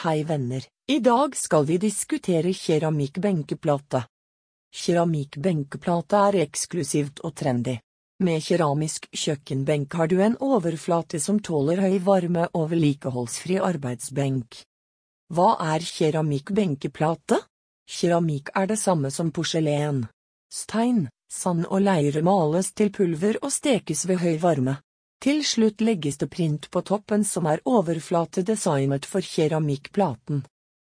Hei venner, i dag skal vi diskutere keramikkbenkeplate. Keramikkbenkeplate er eksklusivt og trendy. Med keramisk kjøkkenbenk har du en overflate som tåler høy varme og vedlikeholdsfri arbeidsbenk. Hva er keramikkbenkeplate? Keramikk er det samme som porselen. Stein, sand og leire males til pulver og stekes ved høy varme. Til slutt legges det print på toppen som er overflatedesignet for keramikkplaten.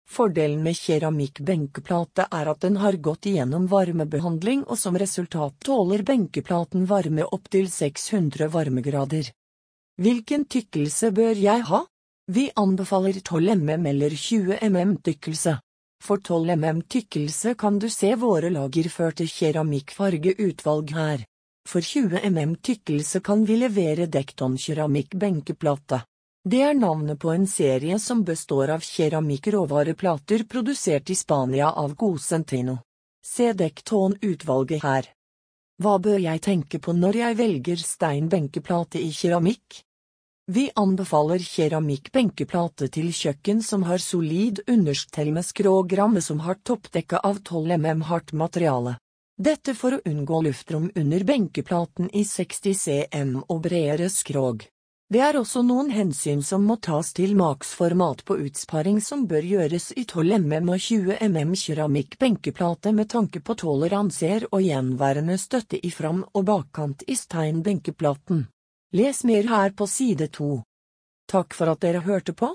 Fordelen med keramikkbenkeplate er at den har gått igjennom varmebehandling og som resultat tåler benkeplaten varme opptil 600 varmegrader. Hvilken tykkelse bør jeg ha? Vi anbefaler 12 mm eller 20 mm tykkelse. For 12 mm tykkelse kan du se våre lagerførte keramikkfargeutvalg her. For 20 mm tykkelse kan vi levere Dekton keramikk benkeplate. Det er navnet på en serie som består av keramikkråvareplater produsert i Spania av Gosentino. Se Dekton-utvalget her. Hva bør jeg tenke på når jeg velger steinbenkeplate i keramikk? Vi anbefaler keramikkbenkeplate til kjøkken som har solid understell med skrågramme som har toppdekke av 12 mm hardt materiale. Dette for å unngå luftrom under benkeplaten i 60 cm og bredere skrog. Det er også noen hensyn som må tas til maksformat på utsparing som bør gjøres i 12 mm og 20 mm keramikk benkeplate med tanke på toleranser og gjenværende støtte i fram- og bakkant i steinbenkeplaten. Les mer her på side to. Takk for at dere hørte på.